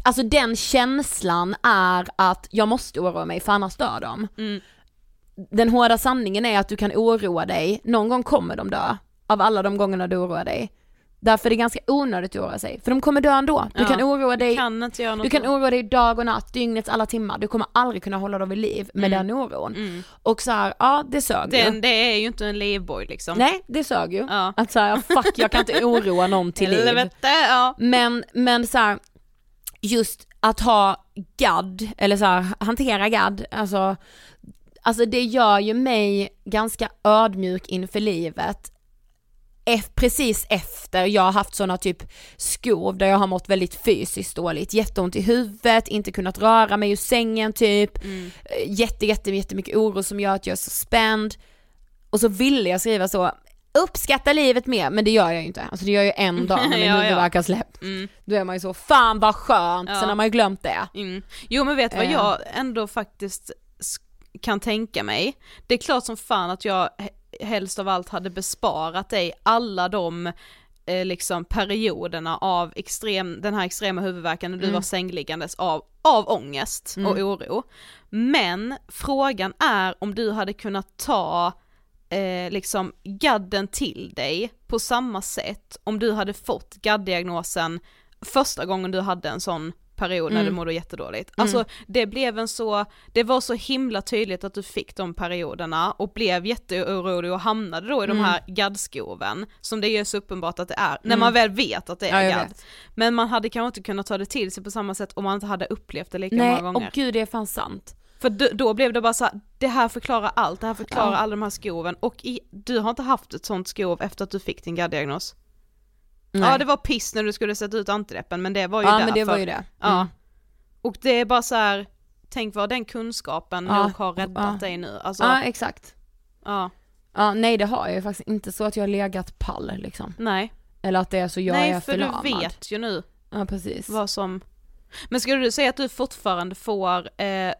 alltså den känslan är att jag måste oroa mig för annars dör de. Den hårda sanningen är att du kan oroa dig, någon gång kommer de dö, av alla de gångerna du oroar dig. Därför är det ganska onödigt att oroa sig, för de kommer dö ändå. Du Ja, kan oroa dig Kan göra något du kan oroa dig dag och natt, dygnets alla timmar, du kommer aldrig kunna hålla dem vid liv med den oron. Och så här, ja det sög ju. Den, det är ju inte en livboj liksom. Nej det sög ju. Ja. Att så här, fuck jag kan inte oroa någon till liv. Helvete, ja. Men, men så här, just att ha gadd, eller så här, hantera gadd, alltså, alltså det gör ju mig ganska ödmjuk inför livet. Ef- precis efter jag har haft sådana typ skov där jag har mått väldigt fysiskt dåligt, jätteont i huvudet, inte kunnat röra mig ur sängen typ, Mm. Eh, jätte, jätte, jättemycket oro som gör att jag är så spänd. Och så ville jag skriva så, uppskatta livet mer, men det gör jag ju inte. Alltså det gör jag ju en dag när min Ja, ja. huvudvärk har släppt. Mm. Då är man ju så, fan vad skönt, Ja. sen har man ju glömt det. Mm. Jo men vet du vad Eh. jag ändå faktiskt kan tänka mig? Det är klart som fan att jag he- helst av allt hade besparat dig alla de eh, liksom perioderna av extrem, den här extrema huvudvärken när du var sängliggandes av, av ångest och oro. Men frågan är om du hade kunnat ta eh, liksom gadden till dig på samma sätt om du hade fått gadddiagnosen första gången du hade en sån period när du mådde jättedåligt. Alltså det blev en så, det var så himla tydligt att du fick de perioderna och blev jätteorolig och hamnade då i de här gaddskoven som det är så uppenbart att det är, när man väl vet att det Ja, är jag gadd. vet. Men man hade kanske inte kunnat ta det till sig på samma sätt om man inte hade upplevt det lika Nej, många och gånger. gud det är fan sant. För då, blev det bara så här, det här förklarar allt, det här förklarar Ja. alla de här skoven och i, du har inte haft ett sånt skov efter att du fick din gadddiagnos. Nej. Ja det var piss när du skulle sätta ut antideppen men det var ju Ja därför. men det var ju det. Ja. Mm. Och det är bara så här, tänk vad den kunskapen Ja, nog har räddat ja. dig nu. Alltså, Ja ja. exakt. Ja nej det har jag ju faktiskt inte så att jag har legat pall liksom. nej. Eller att det är så jag nej är för förlamad. du vet ju nu Ja precis. vad som... Men skulle du säga att du fortfarande får eh,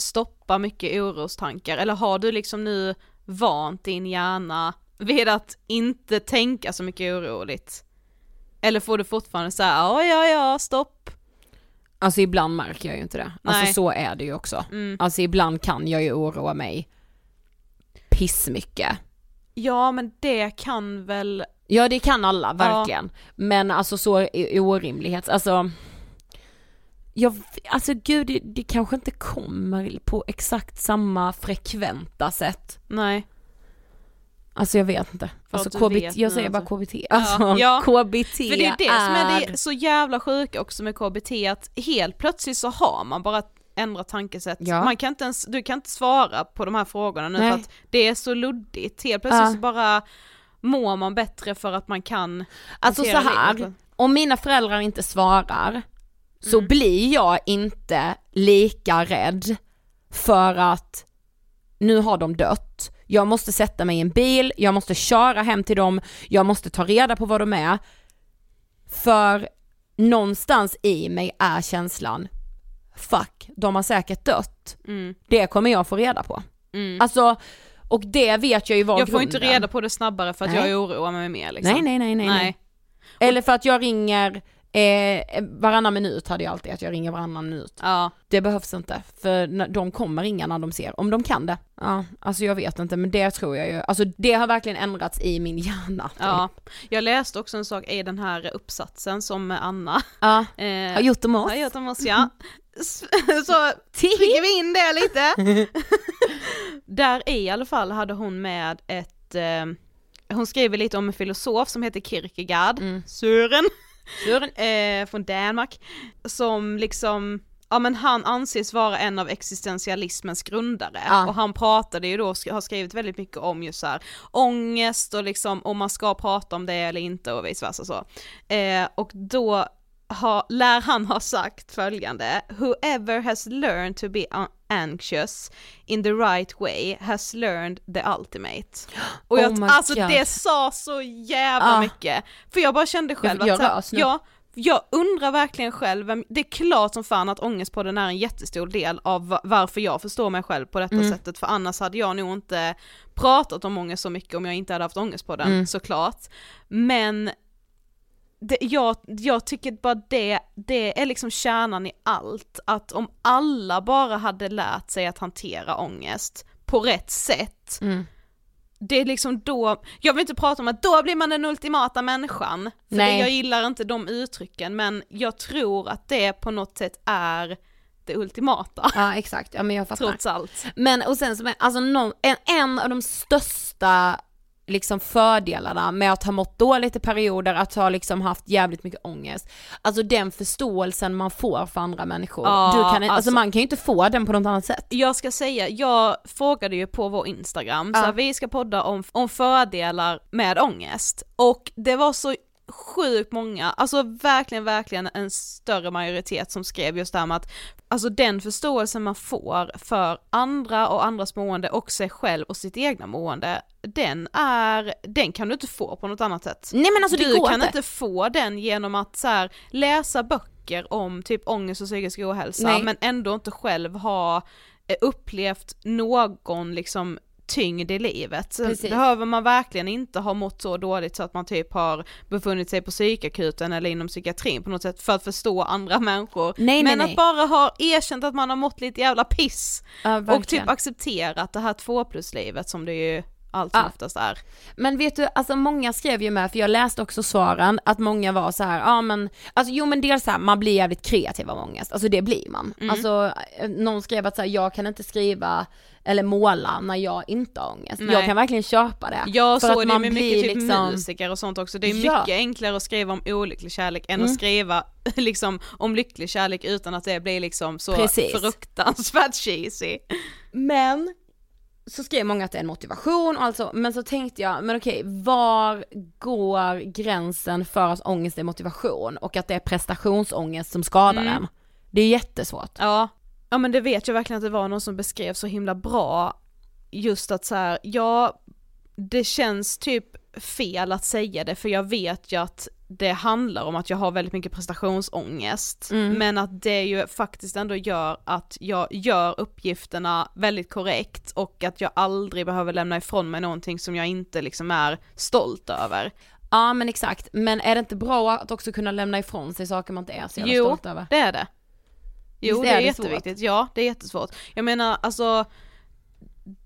stoppa mycket orostankar eller har du liksom nu vant din hjärna vid att inte tänka så mycket oroligt? Eller får du fortfarande säga ja ja ja stopp? Alltså ibland märker jag ju inte det. Alltså Nej. så är det ju också. Mm. Alltså ibland kan jag ju oroa mig pissmycket. Ja men det kan väl, Ja det kan alla, verkligen. Men alltså så orimlighet, alltså jag, alltså gud det, det kanske inte kommer på exakt samma frekventa sätt. nej. Alltså jag vet inte. För Alltså KBT, vet jag säger bara alltså. KBT. Alltså ja. KBT För det är det som är det så jävla sjuka också med KBT att helt plötsligt så har man bara ett ändrat tankesätt. Ja. Man kan inte ens, du kan inte svara på de här frågorna nu Nej. för att det är så luddigt. Helt plötsligt Ja. så bara mår man bättre för att man kan Alltså så här, livet. om mina föräldrar inte svarar så Mm. blir jag inte lika rädd för att nu har de dött, jag måste sätta mig i en bil, jag måste köra hem till dem, jag måste ta reda på vad de är. För någonstans i mig är känslan, fuck, de har säkert dött. Mm. Det kommer jag få reda på. Mm. Alltså, och det vet jag ju var Jag får inte grunden. reda på det snabbare för att Nej. jag oroar mig mer liksom. Nej, nej, nej. nej. nej. Eller för att jag ringer eh, varannan minut hade jag alltid, att jag ringer varannan minut. Ja. Det behövs inte, för de kommer ringa när de ser, om de kan det. Ja, alltså jag vet inte, men det tror jag ju, alltså det har verkligen ändrats i min hjärna. Ja, jag läste också en sak i den här uppsatsen som Anna ja. eh, Har gjort om oss. har gjort om oss ja. Så trycker vi in det lite. Där i alla fall hade hon med ett, eh, hon skriver lite om en filosof som heter Kierkegaard, Mm. Sören, Sören. eh, från Danmark, som liksom Ja men han anses vara en av existentialismens grundare Ja. och han pratade ju då, har skrivit väldigt mycket om just så här ångest och liksom om man ska prata om det eller inte och vice versa så. Eh, och då har, lär han ha sagt följande, whoever has learned to be anxious in the right way has learned the ultimate. Och jag, Oh alltså God. det sa så jävla Ah. mycket, för jag bara kände själv Jag att så här, rös nu. ja, jag undrar verkligen själv, det är klart som fan att ångestpodden är en jättestor del av va- varför jag förstår mig själv på detta Mm. sättet, för annars hade jag nog inte pratat om ångest så mycket om jag inte hade haft ångestpodden, Mm. såklart. Men det, jag, jag tycker bara det, det är liksom kärnan i allt, att om alla bara hade lärt sig att hantera ångest på rätt sätt, Mm. det är liksom då, jag vill inte prata om att då blir man den ultimata människan, för Nej. det, jag gillar inte de uttrycken, men jag tror att det på något sätt är det ultimata, Ja exakt, ja men jag fattar. trots allt. Men och sen som alltså någon, en, en av de största liksom fördelarna med att ha mått dåligt i perioder, att ha liksom haft jävligt mycket ångest. Alltså den förståelsen man får för andra människor. Ja, du kan, alltså, alltså- man kan ju inte få den på något annat sätt. Jag ska säga, jag frågade ju på vår Instagram, Ja. så här, vi ska podda om, om fördelar med ångest, och det var så sjukt många, alltså verkligen, verkligen en större majoritet som skrev just det här med att Alltså den förståelsen man får för andra och andras mående och sig själv och sitt egna mående, den är, den kan du inte få på något annat sätt. Nej men alltså det du går kan inte. få den genom att så här, läsa böcker om typ ångest och psykisk ohälsa Nej. men ändå inte själv ha eh, upplevt någon liksom tyngd i livet. Precis. behöver man verkligen inte ha mått så dåligt så att man typ har befunnit sig på psykakuten eller inom psykiatrin på något sätt för att förstå andra människor. Nej, nej, men nej. att bara ha erkänt att man har mått lite jävla piss Ja, och typ accepterat det här två plus-livet som det ju allt som Ja. oftast är. Men vet du, alltså många skrev ju med, för jag läste också svaren, att många var så här, ja men, alltså jo men dels så här, man blir jävligt kreativ av ångest, alltså det blir man. Mm. Alltså eh, någon skrev att så här, jag kan inte skriva eller måla när jag inte har ångest. Nej. Jag kan verkligen köpa det. Ja För så att är det man med mycket typ liksom- musiker och sånt också, det är Ja. mycket enklare att skriva om olycklig kärlek än Mm. att skriva liksom om lycklig kärlek utan att det blir liksom så Precis. fruktansvärt cheesy. Men så skrev många att det är en motivation och alltså, men så tänkte jag, men okej, var går gränsen för att ångest är motivation och att det är prestationsångest som skadar Mm. en? Det är jättesvårt. Ja, ja men det vet jag verkligen att det var någon som beskrev så himla bra, just att så här, ja, det känns typ fel att säga det för jag vet ju att det handlar om att jag har väldigt mycket prestationsångest, Mm. men att det ju faktiskt ändå gör att jag gör uppgifterna väldigt korrekt och att jag aldrig behöver lämna ifrån mig någonting som jag inte liksom är stolt över. Ja men exakt, men är det inte bra att också kunna lämna ifrån sig saker man inte är så jävla Jo, stolt över? det är det. Jo, det är, är det svårt? jätteviktigt. Ja, det är jättesvårt. Jag menar, alltså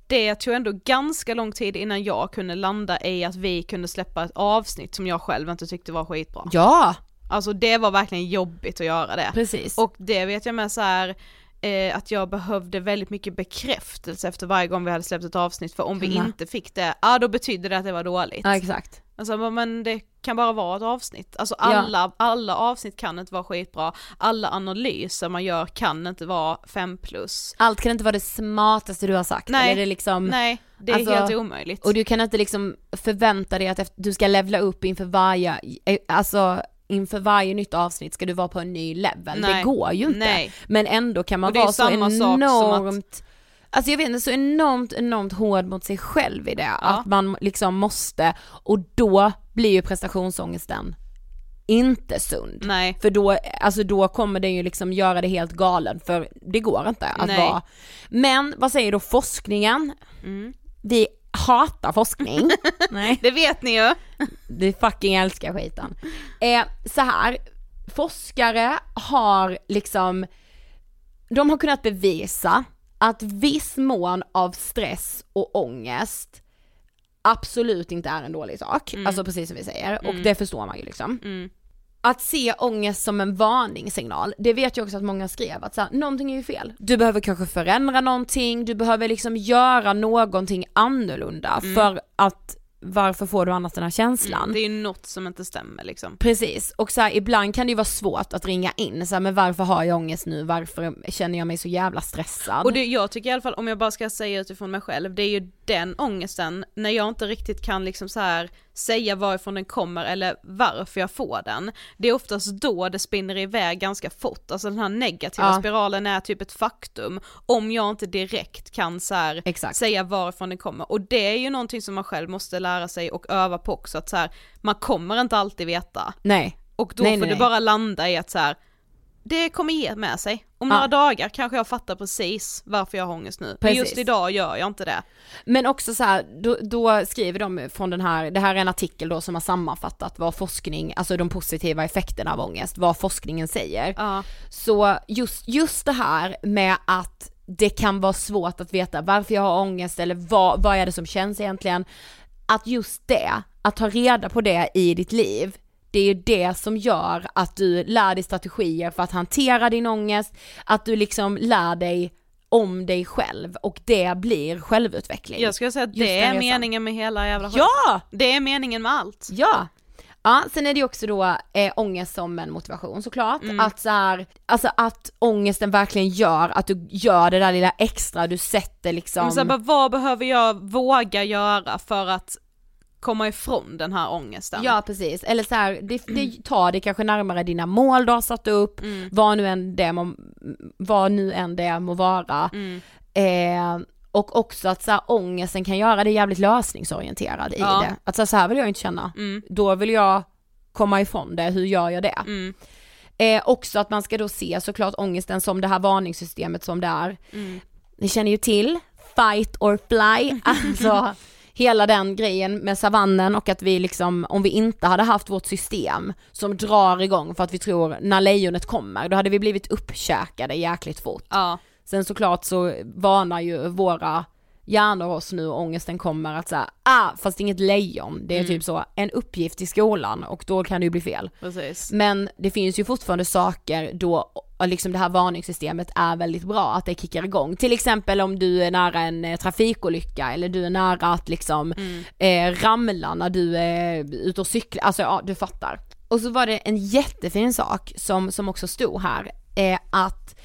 det tog ändå ganska lång tid innan jag kunde landa i att vi kunde släppa ett avsnitt som jag själv inte tyckte var skitbra. Ja, Alltså det var verkligen jobbigt att göra det. precis. Och det vet jag med så här eh, att jag behövde väldigt mycket bekräftelse efter varje gång vi hade släppt ett avsnitt för om vi Ja. inte fick det, ja då betydde det att det var dåligt. ja exakt. Alltså men det kan bara vara ett avsnitt. Alltså Ja. alla, alla avsnitt kan inte vara skitbra, alla analyser man gör kan inte vara 5 plus. Allt kan inte vara det smartaste du har sagt. Nej. Eller det är liksom, Nej, det är Alltså, helt omöjligt. och du kan inte liksom förvänta dig att du ska levla upp inför varje, eh, alltså inför varje nytt avsnitt ska du vara på en ny level. Det Nej. går ju inte. Nej. Men ändå kan man det vara så enormt Alltså jag vet inte, så enormt, enormt hård mot sig själv i det. Att man liksom måste, och då blir ju prestationsångesten inte sund. Nej. För då, alltså då kommer det ju liksom göra det helt galen för det går inte att Nej. vara. Men vad säger då forskningen? Mm. Vi hatar forskning. Nej. Det vet ni ju. Vi fucking älskar skiten. Eh, så här, forskare har liksom, de har kunnat bevisa att viss mån av stress och ångest absolut inte är en dålig sak, alltså precis som vi säger, och det förstår man ju liksom. Mm. Att se ångest som en varningssignal, det vet jag också att många skrev. Att så här, någonting är ju fel. Du behöver kanske förändra någonting, du behöver liksom göra någonting annorlunda för att varför får du annars den här känslan? Det är ju något som inte stämmer liksom. Precis, och så här, ibland kan det ju vara svårt att ringa in så här, men varför har jag ångest nu, varför känner jag mig så jävla stressad? Och det, jag tycker i alla fall, om jag bara ska säga utifrån mig själv, det är ju den ångesten när jag inte riktigt kan liksom så här säga varifrån den kommer eller varför jag får den. Det är oftast då det spinner iväg ganska fort, alltså den här negativa Ja. spiralen är typ ett faktum om jag inte direkt kan så här säga varifrån den kommer. Och det är ju någonting som man själv måste lära sig och öva på också, att så här, man kommer inte alltid veta. Nej, Och då Nej, får nej, det nej. bara landa i att så här, det kommer ge med sig. Om Ja. några dagar kanske jag fattar precis varför jag har ångest nu. Men Precis. just idag gör jag inte det. men också så här, då, då skriver de från den här, det här är en artikel då som har sammanfattat vad forskning, alltså de positiva effekterna av ångest, vad forskningen säger. Ja. Så just, just det här med att det kan vara svårt att veta varför jag har ångest eller vad, vad är det som känns egentligen. Att just det, att ta reda på det i ditt liv, det är ju det som gör att du lär dig strategier för att hantera din ångest, att du liksom lär dig om dig själv och det blir självutveckling. Jag skulle säga att det är meningen med hela jävla skit. Ja! Det är meningen med allt. Ja! Ja, sen är det ju också då eh, ångest som en motivation såklart. Mm. Att så här, alltså att ångesten verkligen gör att du gör det där lilla extra, du sätter liksom Men så här, bara, vad behöver jag våga göra för att komma ifrån den här ångesten? Ja precis, eller så här, det, det tar dig kanske närmare dina mål du har satt upp, Mm. vad nu än det må, vad nu än det må vara. Mm. Eh, och också att så här, ångesten kan göra dig jävligt lösningsorienterad i Ja. det. Att så här, så här vill jag inte känna, Mm. då vill jag komma ifrån det, hur gör jag det? Mm. Eh, också att man ska då se såklart ångesten som det här varningssystemet som det är. Mm. Ni känner ju till fight or fly, alltså hela den grejen med savannen och att vi liksom, om vi inte hade haft vårt system som drar igång för att vi tror när lejonet kommer, då hade vi blivit uppkäkade jäkligt fort. Ja. Sen såklart så varnar ju våra hjärnor oss nu och ångesten kommer att säga, ah fast inget lejon, det är typ så, en uppgift i skolan och då kan det ju bli fel. Precis. Men det finns ju fortfarande saker då och liksom det här varningssystemet är väldigt bra att det kickar igång. Till exempel om du är nära en eh, trafikolycka eller du är nära att liksom eh, ramla när du är ute och cyklar, alltså ja du fattar. Och så var det en jättefin sak som, som också stod här, eh, att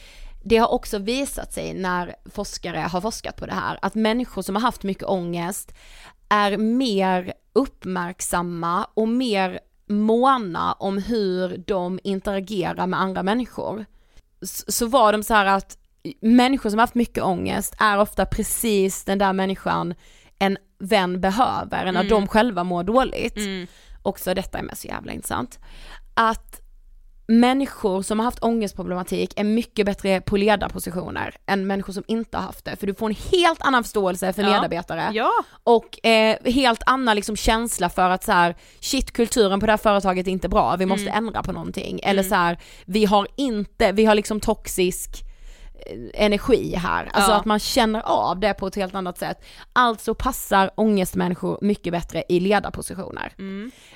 det har också visat sig när forskare har forskat på det här, att människor som har haft mycket ångest är mer uppmärksamma och mer måna om hur de interagerar med andra människor. Så var de så här att människor som haft mycket ångest är ofta precis den där människan en vän behöver när de själva mår dåligt. Mm. Också detta är med så jävla intressant. Att människor som har haft ångestproblematik är mycket bättre på ledarpositioner än människor som inte har haft det. För du får en helt annan förståelse för Ja. medarbetare Ja, och eh, helt annan liksom känsla för att så här, shit kulturen på det här företaget är inte bra, vi måste ändra på någonting. Eller så här, vi har inte, vi har liksom toxisk energi här, alltså Ja. att man känner av det på ett helt annat sätt. Alltså passar ångestmänniskor mycket bättre i ledarpositioner.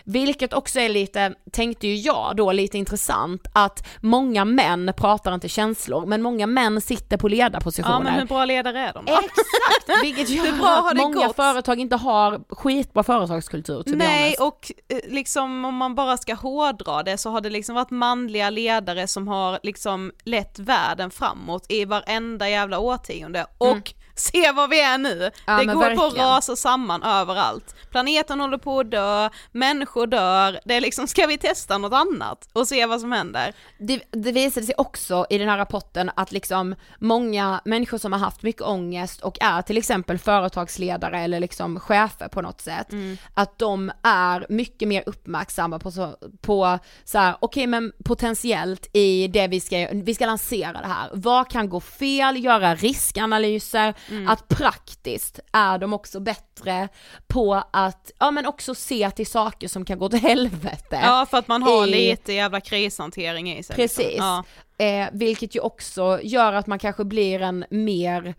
Vilket också är lite, tänkte ju jag då, lite intressant att många män pratar inte känslor, men många män sitter på ledarpositioner. ja men hur bra ledare är de? Exakt, vilket gör Hur bra har det många gått? företag inte har skitbra företagskultur Nej och eh, liksom om man bara ska hårdra det så har det liksom varit manliga ledare som har liksom lett världen framåt i varenda jävla årtionde. Och se var vi är nu. Ja, det går på att rasa samman överallt. Planeten håller på att dö, människor dör, det är liksom, ska vi testa något annat och se vad som händer? det, det visade sig också i den här rapporten att liksom många människor som har haft mycket ångest och är till exempel företagsledare eller liksom chefer på något sätt, Mm. att de är mycket mer uppmärksamma på så, på så här, okej men potentiellt i det vi ska, vi ska lansera det här, vad kan gå fel, göra riskanalyser, Mm. att praktiskt är de också bättre på att, ja men också se till saker som kan gå till helvete. Ja för att man har i- lite jävla krishantering i sig. liksom. Precis. Ja. Eh, vilket ju också gör att man kanske blir en mer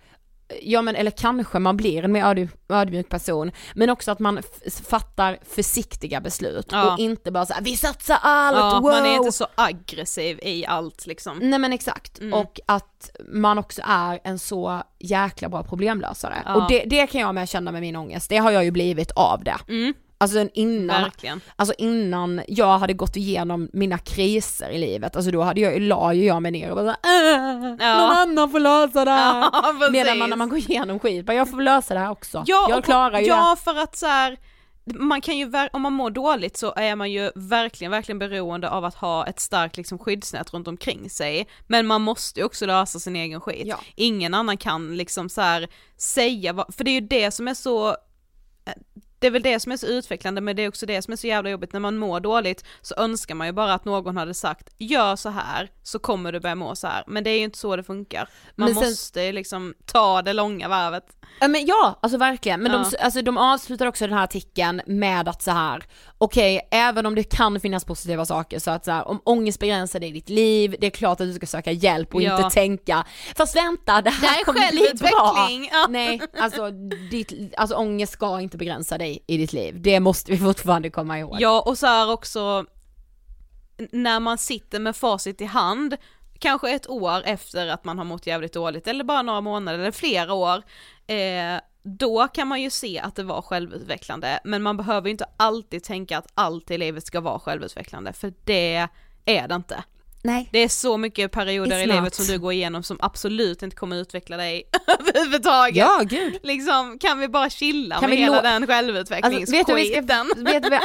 Ja men eller kanske man blir en mer ödm- ödmjuk person, men också att man fattar försiktiga beslut Ja. och inte bara såhär vi satsar allt, Ja, wow! man är inte så aggressiv i allt liksom. Nej men exakt, Mm. och att man också är en så jäkla bra problemlösare. Ja. Och det, det kan jag med känna med min ångest, det har jag ju blivit av det. Mm, Alltså innan, verkligen. Alltså innan jag hade gått igenom mina kriser i livet, alltså då hade jag, la ju jag mig ner och bara såhär, äh, Ja. någon annan får lösa det här. Ja. Medan man när man går igenom skit, bara jag får lösa det här också. Ja, jag och- klarar ju Ja, för att så här, man kan ju, om man mår dåligt så är man ju verkligen, verkligen beroende av att ha ett starkt liksom, skyddsnät runt omkring sig. Men man måste ju också lösa sin egen skit. Ja. Ingen annan kan liksom så här säga vad, för det är ju det som är så det är väl det som är så utvecklande men det är också det som är så jävla jobbigt när man mår dåligt så önskar man ju bara att någon hade sagt gör så här så kommer du börja må så här men det är ju inte så det funkar. Man sen- måste liksom ta det långa varvet. Ja men ja, alltså verkligen. Men Ja. de, alltså, de avslutar också den här artikeln med att så här, okej, även om det kan finnas positiva saker så att så här, om ångest begränsar dig i ditt liv, det är klart att du ska söka hjälp och Ja. inte tänka, fast vänta det här, Det här är kommer bli bra. ja. Nej, alltså, ditt, alltså ångest ska inte begränsa dig i ditt liv, det måste vi fortfarande komma ihåg. Ja och så här också när man sitter med facit i hand kanske ett år efter att man har mått jävligt dåligt eller bara några månader eller flera år eh, då kan man ju se att det var självutvecklande men man behöver ju inte alltid tänka att allt i livet ska vara självutvecklande för det är det inte. Nej. Det är så mycket perioder It's i not. livet som du går igenom som absolut inte kommer utveckla dig överhuvudtaget. Ja, gud. Liksom, kan vi bara chilla Kan med vi hela den Alltså, vet, du vad självutvecklingsskiten?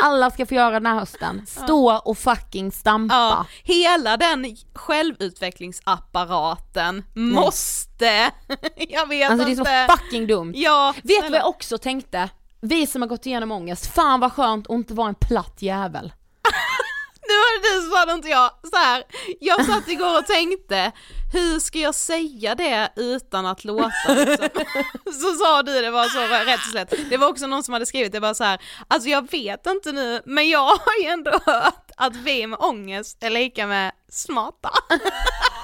alla ska få göra den här hösten? Stå och fucking stampa. Ja, hela den självutvecklingsapparaten måste, jag vet Alltså det inte. är så fucking dumt. Ja, Vet du vad jag också tänkte? Vi som har gått igenom ångest, fan vad skönt att inte vara en platt jävel. Nu var det du som sa det inte jag. Så här, jag satt igår och tänkte, hur ska jag säga det utan att låta liksom? Så sa du det var så rätt och slätt. Det var också någon som hade skrivit det bara så här, alltså jag vet inte nu, men jag har ju ändå hört att vi med ångest är lika med smarta.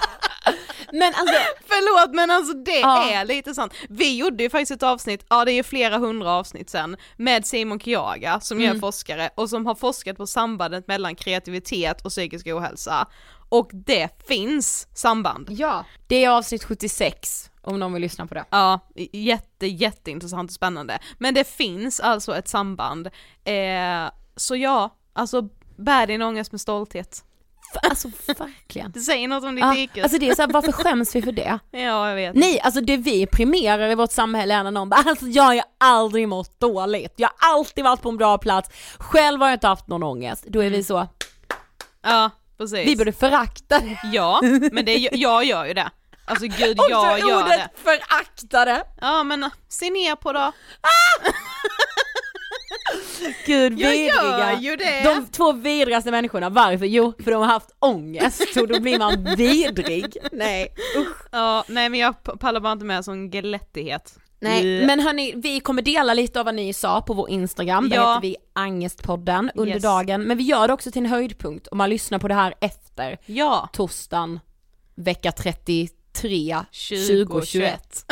Men alltså, Förlåt men alltså det Ja. är lite sant. Vi gjorde ju faktiskt ett avsnitt, ja det är flera hundra avsnitt sen, med Simon Kyaga som Mm. är forskare och som har forskat på sambandet mellan kreativitet och psykisk ohälsa. Och det finns samband. ja. Det är avsnitt 76 om någon vill lyssna på det. Ja, jätte jätteintressant och spännande. Men det finns alltså ett samband. Eh, så ja, alltså bär din ångest med stolthet. Alltså verkligen. Det säger något om ditt Ja, IQ. alltså det är så här, varför skäms vi för det? ja, jag vet. Nej, alltså det vi premierar i vårt samhälle är när någon bara alltså jag har ju aldrig mått dåligt, jag har alltid varit på en bra plats, själv har jag inte haft någon ångest. Då är vi så, Ja, precis. Vi borde förakta det. Ja, men det, jag gör ju det. Alltså gud, Också jag gör ordet det. förakta det. Ja men se ner på då. Gud Jag vidriga. ju det. De två vidrigaste människorna, varför? Jo, för de har haft ångest och då blir man vidrig. Nej, usch. Ja, nej men jag pallar bara inte med sån glättighet. Nej, men hörni, vi kommer dela lite av vad ni sa på vår Instagram, där Ja. heter vi Angestpodden under Yes. dagen, men vi gör det också till en höjdpunkt om man lyssnar på det här efter Ja, torsdagen vecka 33 2021. 2021.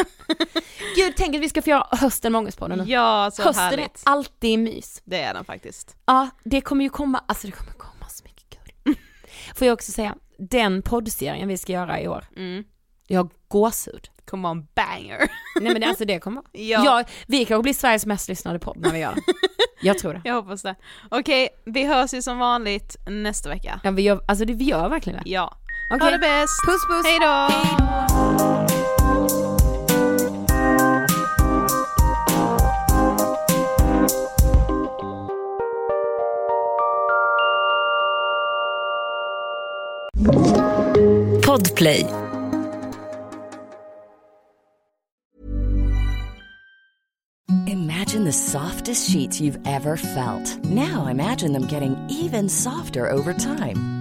Gud, tänk att vi ska få göra hösten med Ångestpodden nu. Ja, så hösten är härligt. alltid mys. Det är den faktiskt. Ja, det kommer ju komma, alltså det kommer komma så mycket kul. Får jag också säga, den poddserien vi ska göra i år, Mm. jag har gåshud. Come on banger. Nej men det, alltså det kommer Ja. ja. vi kanske blir Sveriges mest lyssnade podd när vi gör den. Jag tror det. Jag hoppas det. Okej, vi hörs ju som vanligt nästa vecka. Ja, vi gör, alltså det, vi gör verkligen det. Ja. Okej. Ha det bäst. Puss puss! Hej då. Podplay. Imagine the softest sheets you've ever felt. Now imagine them getting even softer over time.